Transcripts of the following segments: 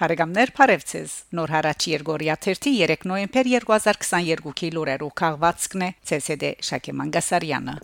Փարեգամներ Փարեվցես Նոր հարաճ Երգորիա 3 նոյեմբեր 2022-ի լուրերով քաղվածքն է ՑՍԴ Շակե Մանգասարյանը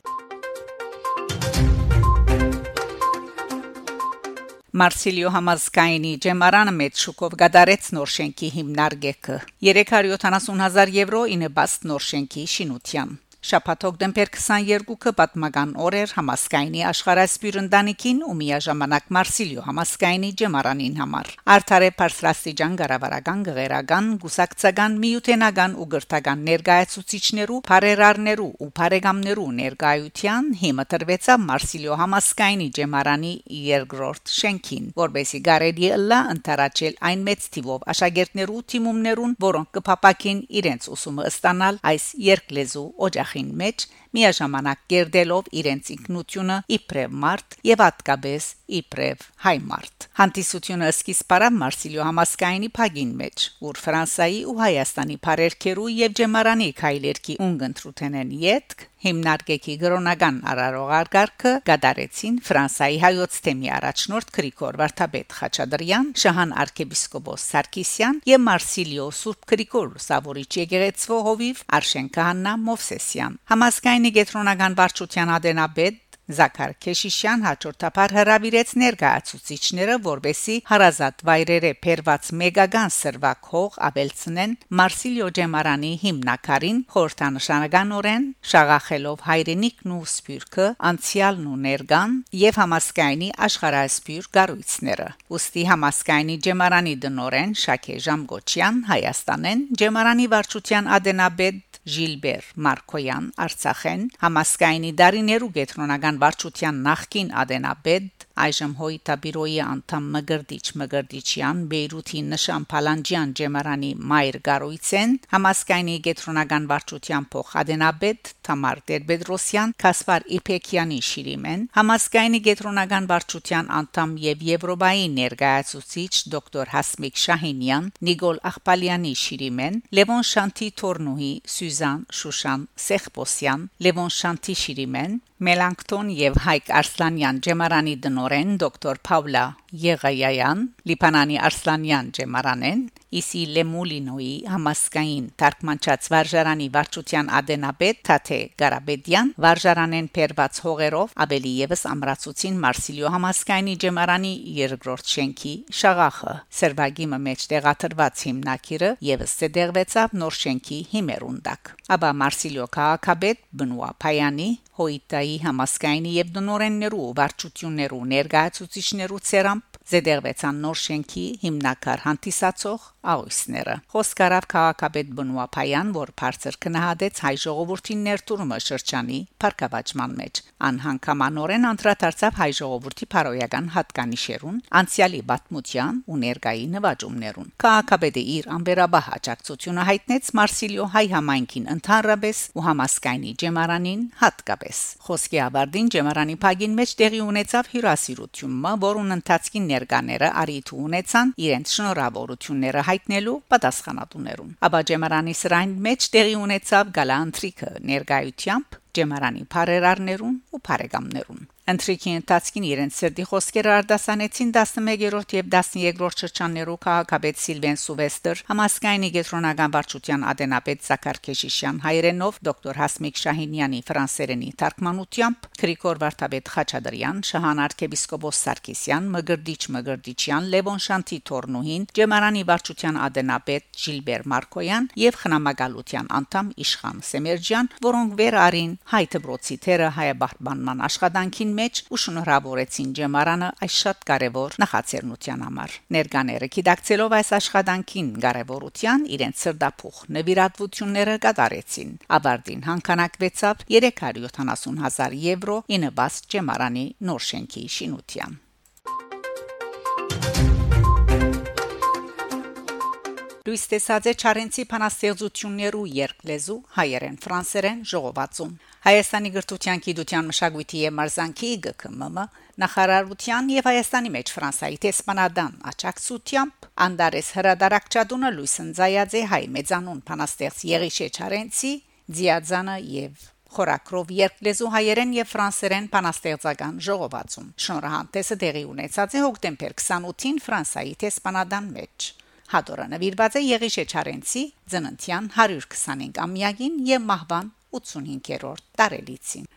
Մարսիլիո Համազգայինի ջեմարանը մեծ շուկով գդարեց նոր շենքի հիմնարկեքը 370000 եվրո ինը բաստ նոր շենքի շինության Շաբաթ հոկտեմբեր 22-ը պատմական օրեր համասկայնի աշխարհասպյուր ընտանիքին ու միաժամանակ Մարսիլիո համասկայնի ջեմարանին համար։ Արթարե Փարսրաստիջան գարավարական գղերական գուսակցական միութենական ու գրթական ներկայացուցիչներու, բարերարներու ու բարեկամներու ներկայության հիմը տրվեցա Մարսիլիո համասկայնի ջեմարանի երկրորդ շենքին, որբեսի գարելի լա ընտարաճել այն մեծ թիվով աշակերտներու թիմումներուն, որոնք կփապակին իրենց ուսումը ստանալ այս երկլեզու օջախ գլխին մեջ միաժամանակ կերդելով իրենց ինքնությունը իբրև մարդ եւ հատկապես իբրև հայ մարդ հանդիսությունը սկիզբ առավ մարսիլիո համասկայնի փագին մեջ որ ֆրանսայի ու հայաստանի բարերքերու եւ ջեմարանի քայլերքի ունգընտրութենեն յետք հիմնարկեքի գրոնական արարողարգարքը գդարեցին Ֆրանսայի հայոց թեմի առաջնորդ Գրիգոր Վարդապետ Խաչատրյան, Շահան arczepiskopos Սարգսյան եւ Մարսիլիո Սուրբ Գրիգոր Սավորիչ եկեղեցվո հովիվ Արշեն Քահանա Մովսեսյան։ Համասկայնի գետրոնական վարչության ադենաբեդ Զաքար Քեշիշյան հաջորդաբար հրավիրեց ներկայացուցիչները, որբեսի հարազատ վայրերը փերված մեգական սրվակ հող ավելցնեն Մարսիլիո Ջեմարանի հիմնակարին խորհրդանշանականորեն շաղախելով հայրենիքն ու սպյուրքը անցյալն ու ներկան եւ համասկայնի աշխարհասպյուր գառույցները։ Ոստի համասկայնի Ջեմարանի դնորեն Շակե Ժամգոչյան Հայաստանեն Ջեմարանի վարչության ադենաբեդ Ժիլբեր Մարկոյան Արցախեն համասկայնի դարիներու գետրոնական վարչության նախկին ադենաբեդ այժմ հոյտաբիրոյի անդամ Մգրդիչ Մգրդիչյան Բեյրութի նշան Փալանջյան ջեմարանի Մայր Գարույցեն համասկայնի գետրոնական վարչության փոխադենաբեդ Թամար Տեր-Պետրոսյան Կասպար Իփեկյանի շիրիմեն համասկայնի գետրոնական վարչության անդամ եւ Եվրոպայի ներկայացուցիչ դոկտոր Հասմիկ Շահինյան Նիգոլ Ախպալյանի շիրիմեն Լևոն Շանթի Թորնուհի Սյուզան Շուշան Սեխպոսյան Լևոն Շանթի շիրիմեն Մելանքտոն եւ Հայկ Արսլանյան ջեմարանի դնորեն դոկտոր Պավլա Եղայայան Լիբանանի Արսլանյան ջեմարանեն Իսի Լեմուլինոյի համասկային Թարգմանչած վարժարանի վարչության ադենաբեդ Թաթե Գարաբեդյան վարժարանեն Պերված հողերով ավելի եւս ամրացուցին Մարսիլիո համասկայնի ջեմարանի երկրորդ շենքի շաղախը Սերվագիմը մեջ տեղադրված հիմնակիրը եւս ցեդերվեցավ նոր շենքի հիմերունդակ Աբա Մարսիլիո քաղաքաբեդ Բնուա Փայանի հոյտայի համասկայնի եւ դնորեններու վարչություններու ներկայացուցիչներու ցերամp զեդերվեցան նոր շենքի հիմնակար հանդիսացող աույսները։ Խոսք արավ քաղաքապետ Բնուապայան, որ բարձր քնահատեց հայ ժողովրդին ներդրումը շրջանի парկավաճման մեջ։ Անհանգամանորեն անդրադարձավ հայ ժողովրդի փարոյական հատկանիշերուն, անցյալի բացմության ու ներկայի նվաճումներուն։ Քաղաքապետը իր ամբերաբահ հաջակցությունը հայտնեց Մարսիլիո հայ համայնքին ընդհանրապես ու համասկայնի Ջեմարանին հատկապես։ Խոսքի ավարտին Ջեմարանի փագին մեջ տեղի ունեցավ հյուրասիրությունը, որոնց ընթացքին ներկաները արիթ ունեցան իրենց շնորհավորությունները հայտնելու պատասխանատուներուն։ Աբա ջեմարանի սրային մեջ տեղի ունեցավ գալանտրիկը ներկայությամբ ջեմարանի բարերարներուն ու բարեկամներուն Ընտրիքի ընթացքին իրենց սրտի խոսքերը արտասանեցին 11-րդ եւ 13-րդ շրջաններու քաղաքապետ Սիլվեն Սուվեստեր, համասկայնի գետրոնական վարչության ադենապետ Զաքար Քեշիշյան հայրենով դոկտոր Հասմիկ Շահինյանի ֆրանսերենի թարգմանությամբ Գրիգոր Վարդապետ Խաչատրյան, Շահան arczepiskopos Սարգսյան, Մգրդիչ Մգրդիչյան, Լևոն Շանթի Թորնուհին, Ջեմարանի վարչության ադենապետ Ժիլբեր Մարկոյան եւ խնամակալության անդամ Իշխան Սեմերջյան, որոնք վեր արին հայ դբրոցի թերը հայաբահբանման աշխատանքին մեջ ու շնորհավորեցին ջեմարանը այս շատ կարևոր նախաձեռնության համար։ Ներկաները գիտակցելով այս աշխատանքին կարևորության իրենց սրդափուխ նվիրատվությունները կատարեցին։ Աբարդին հանգանակվեցավ 370.000 եվրո ինը բաց ջեմարանի նոր շենքի շինության։ Լուիս տեսած է Չարենցի փանաստեղծություններու երկլեզու հայերեն ֆրանսերեն ժողովածում Հայաստանի գրթության գիտության մշակույթի եւ մարզանքի ԳԿՄՄ նախարարության եւ Հայաստանի մեջ Ֆրանսայի տեսփանադան աճակցությամբ Անդարես հրադարակչադունը Լուիս Նձայաձե հայ մեծանուն փանաստեղծ Եղիշե Չարենցի Ձիաձանը եւ Խորակրով երկլեզու հայերեն եւ ֆրանսերեն բանաստեղծական ժողովածում։ Շնորհանդեսը դեղի ունեցած է հոկտեմբեր 28-ին Ֆրանսայի տեսփանադան մեջ։ Հադորը նվիրված է Եղիշե Չարենցի ծննդյան 125 ամյակին եւ մահվան 85-րդ տարելիցին։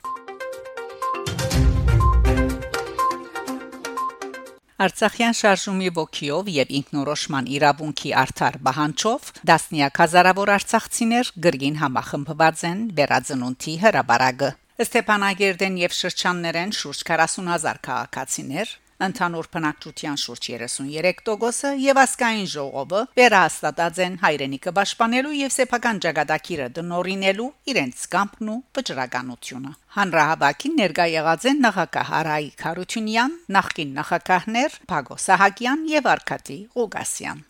Արցախյան շարժումի ոգիով եւ ինքնորոշման իրավունքի արդար բահանջով դասնիակ հազարավոր արցախցիներ գրգին համախմբված են վերածնունդի հրաբարագը Ստեփանագերդեն եւ շրջաններեն շուրջ 40000 քաղաքացիներ ընդհանուր բնակչության շուրջ 33%-ը եւ ասկային ժողովը վերահաստատած են հայրենիքը պաշտպանելու եւ սեփական ճակատագիրը դնորինելու իրենց կամքն ու վճռականությունը։ Հանրահավաքին ներկա եղած են նախագահ Արայիկ Խարությունյան, նախկին նախագահներ Փագո Սահակյան եւ Արքադի Ղուգասյան։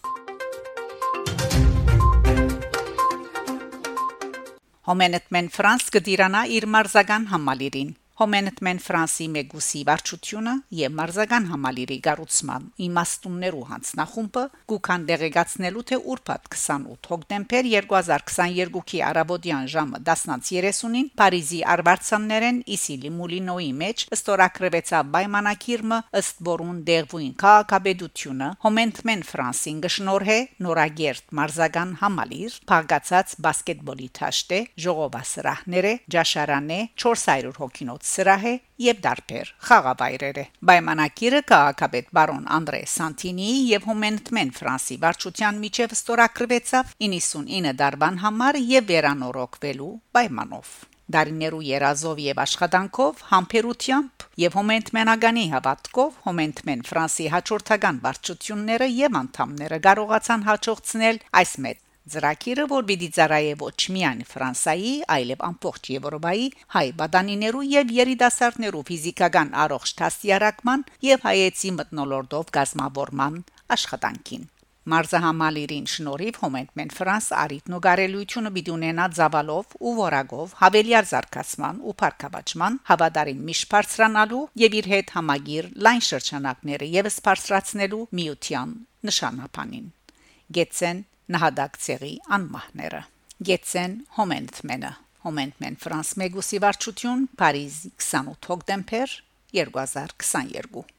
Հոմենտմեն Ֆրանս կդիրանա իր մարզական համալիրին Հոմենտմեն Ֆրանսի Մեգուսի վարչությունը եւ մարզական համալիրի գառուցման իմաստուններու հանձնախումբը գուքան դեղեկացնելու թե ուրբաթ 28 հոկտեմբեր 2022-ի արաբոդյան ժամը 10:30-ին Փարիզի Արբարցաններեն Իսիլի Մուլինոյի մեջ ստորակրվեցավ պայմանակիրը ըստ որուն դեղվույն քաղաքաբեդությունը Հոմենտմեն Ֆրանսին գշնորհե նորագերտ մարզական համալիր փագացած բասկետբոլի թաշտե ժողովասրահները ջաշարանե 400 հոգինոց սրահ է եւ դարբեր խաղավայրեր է պայմանակիրը քաղաքապետ բարոն Անդրե Սանտինի եւ Հոմենտմեն Ֆրանսի վարչության միջև ստորագրվեցավ 99 դարբան համար եւ վերանորոգվելու պայմանով Դարիներու երազով եւ աշխատանքով համբերությամբ եւ հոմենտմենագանի հավատքով հոմենտմեն Ֆրանսի հաջորդական վարչությունները եւ անդամները կարողացան հաջողցնել այս մեծ Ծրագիրը, որ պիտի ծառայե ոչ միայն Ֆրանսայի, այլև ամբողջ Եվրոպայի հայ բադանիներու եւ երիտասարդներու ֆիզիկական առողջ դաստիարակման եւ հայեցի մտնոլորտով գազմավորման աշխատանքին։ Մարզահամալիրին շնորհիվ հոմենտմեն Ֆրանս արիթ նոգարելությունը պիտի ունենա զավալով ու որակով հավելյալ զարգացման ու փառքաբաճման հավատարիմ միշտ բարձրանալու եւ իր հետ համագիր լայն շրջանակները եւս բարձրացնելու միության նշանապանին։ Գեցեն նահատակցերի անմահները Գեցեն Հոմենտմենը Հոմենտմեն Ֆրանս Մեգուսի վարչություն Փարիզ 28 հոկտեմբեր 2022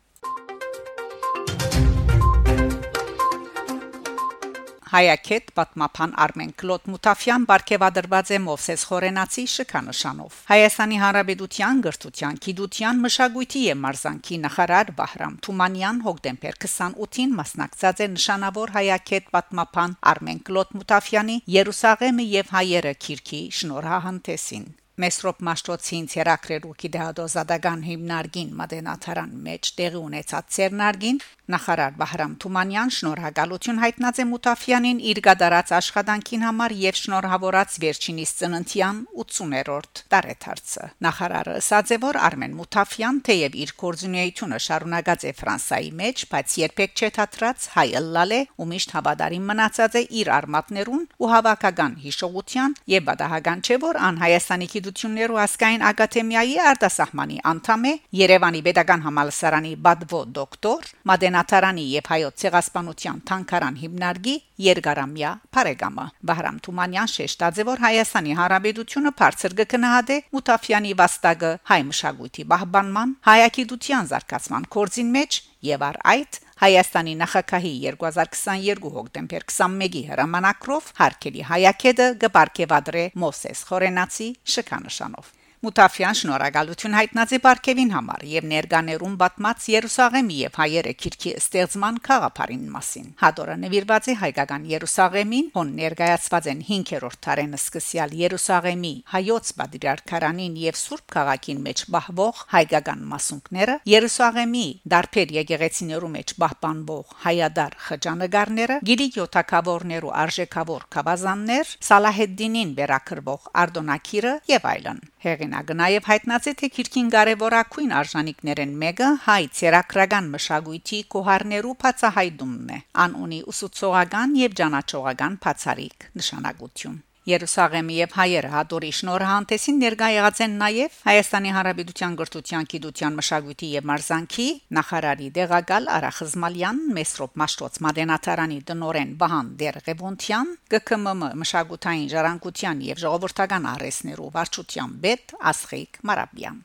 Հայակետ պատմապան Արմեն Կլոտ Մուտաֆյան բարգեւադրված է Մովսես Խորենացի շքանշանով։ Հայաստանի Հանրապետության գրթության, գիտության, մշակույթի եւ մարզանկի նախարար Բահրամ Թումանյան հոկտեմբեր 28-ին մասնակցած է նշանավոր Հայակետ պատմապան Արմեն Կլոտ Մուտաֆյանի Երուսաղեմը եւ հայերը քիրքի շնորհահանտեսին։ Մեսրոպ Մաշտոցին ցերակրերու կիդեադոզադական հիմնարկին մատենաթարան մեջ տեղի ունեցած ցերնարգին նախարար Բահրամ Թումանյան շնորհակալություն հայտնած է Մուտաֆյանին իր գդարած աշխատանքին համար եւ շնորհավորած վերջինիս ծննդյան 80-րդ տարեթարցը նախարարը ասաց է որ Արմեն Մուտաֆյան թեև իր կորձունեությունը շարունակած է Ֆրանսայի մեջ բայց երբեք չթատրած հայ ըլլալե ու միշտ հավատարիմ մնացած է իր արմատներուն ու հավաքական հիշողության եւ բադահական չէ որ ան Հայաստանի գիտություններու ասկային ակադեմիայի արտասահմանի անդամ է Երևանի Պետական համալսարանի Բադվո դոկտոր Մադենատարանի եւ հայոց ցեղասպանության թանկարան հիմնարկի երկարամյա Փարեգամը Վահրամ Թումանյան շեշտաձե որ Հայաստանի Հանրապետությունը բարձր կգնահատե Մուտաֆյանի վաստակը հայ մշակույթի բահբանման հայագիտության զարգացման կորձին մեջ եւ առ այդ Հայաստանի նախագահի 2022 հոկտեմբեր 21-ի հրամանակրով հարկելի հայակեդը գբարգեվադրե Մոսես Խորենացի շքանշանով Մուտաֆյան շնորհակալություն հայտնացի Բարքևին համար եւ ներկաներուն պատմած Երուսաղեմի եւ հայերը քիրքի ստեղծման խաղապարին մասին։ Հադորը նվիրված է հայկական Երուսաղեմին, ոն ներկայացված են 5-րդ տարենը սկսյալ Երուսաղեմի հայոց բադրիարքարանին եւ Սուրբ քաղաքին մեջ բահվող հայկական մասունքները, Երուսաղեմի դարբեր եկեղեցիներու մեջ բահբանվող հայադար խճանագարները, գիլի յոթակավորներու արժեքավոր կավազաններ, Սալահեդդինին վերակրվող արդոնակիրը եւ այլն։ Հերին Հեղինակը նաև հայտնացի թե քիրքին կարևորակույն արժանինքներն մեկը հայ ցերակրական մշակույթի կոհարներու բացահայտումն է։ Ան ունի ուսուցողական եւ ճանաչողական բացարիք նշանակություն։ Երուսաղեմի եւ հայերը հատորի շնորհանդեսին ներկայ եղած են նաեւ Հայաստանի Հանրապետության գրթության, գիտության, մշակույթի եւ մարզանկի նախարարի դեղակալ Արախզմալյան, Մեսրոպ Մաշտոց Մադենատարանի տնորեն Վահան Դերղեբոնտյան, ԿԿՄՄ մշակութային ժառանգության եւ ժողովրդական արհեստներու վարչության պետ Ասխիկ Մարաբյան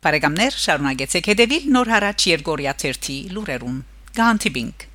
Բարեկամներ, շարունակեցեք հետևել Նոր հարաճ Երգորիա 1-ի լուրերուն։ Գանտիբինգ